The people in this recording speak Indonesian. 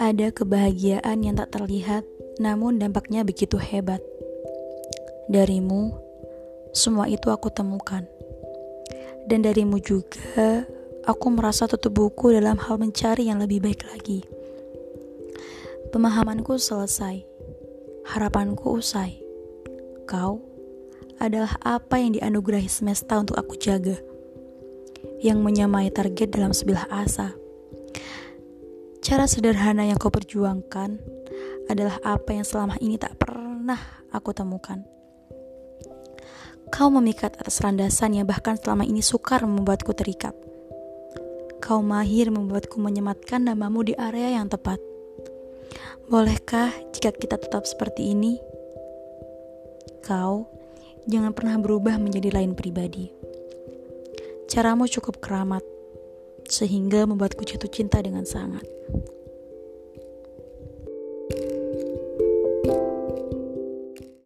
Ada kebahagiaan yang tak terlihat, namun dampaknya begitu hebat. Darimu, semua itu aku temukan. Dan darimu juga, aku merasa tutup buku dalam hal mencari yang lebih baik lagi. Pemahamanku selesai, harapanku usai. Kau adalah apa yang dianugerahi semesta untuk aku jaga, yang menyamai target dalam sebilah asa Cara sederhana yang kau perjuangkan adalah apa yang selama ini tak pernah aku temukan. Kau memikat atas landasan yang bahkan selama ini sukar membuatku terikat. Kau mahir membuatku menyematkan namamu di area yang tepat. Bolehkah jika kita tetap seperti ini? Kau jangan pernah berubah menjadi lain pribadi. Caramu cukup keramat, sehingga membuatku jatuh cinta dengan sangat.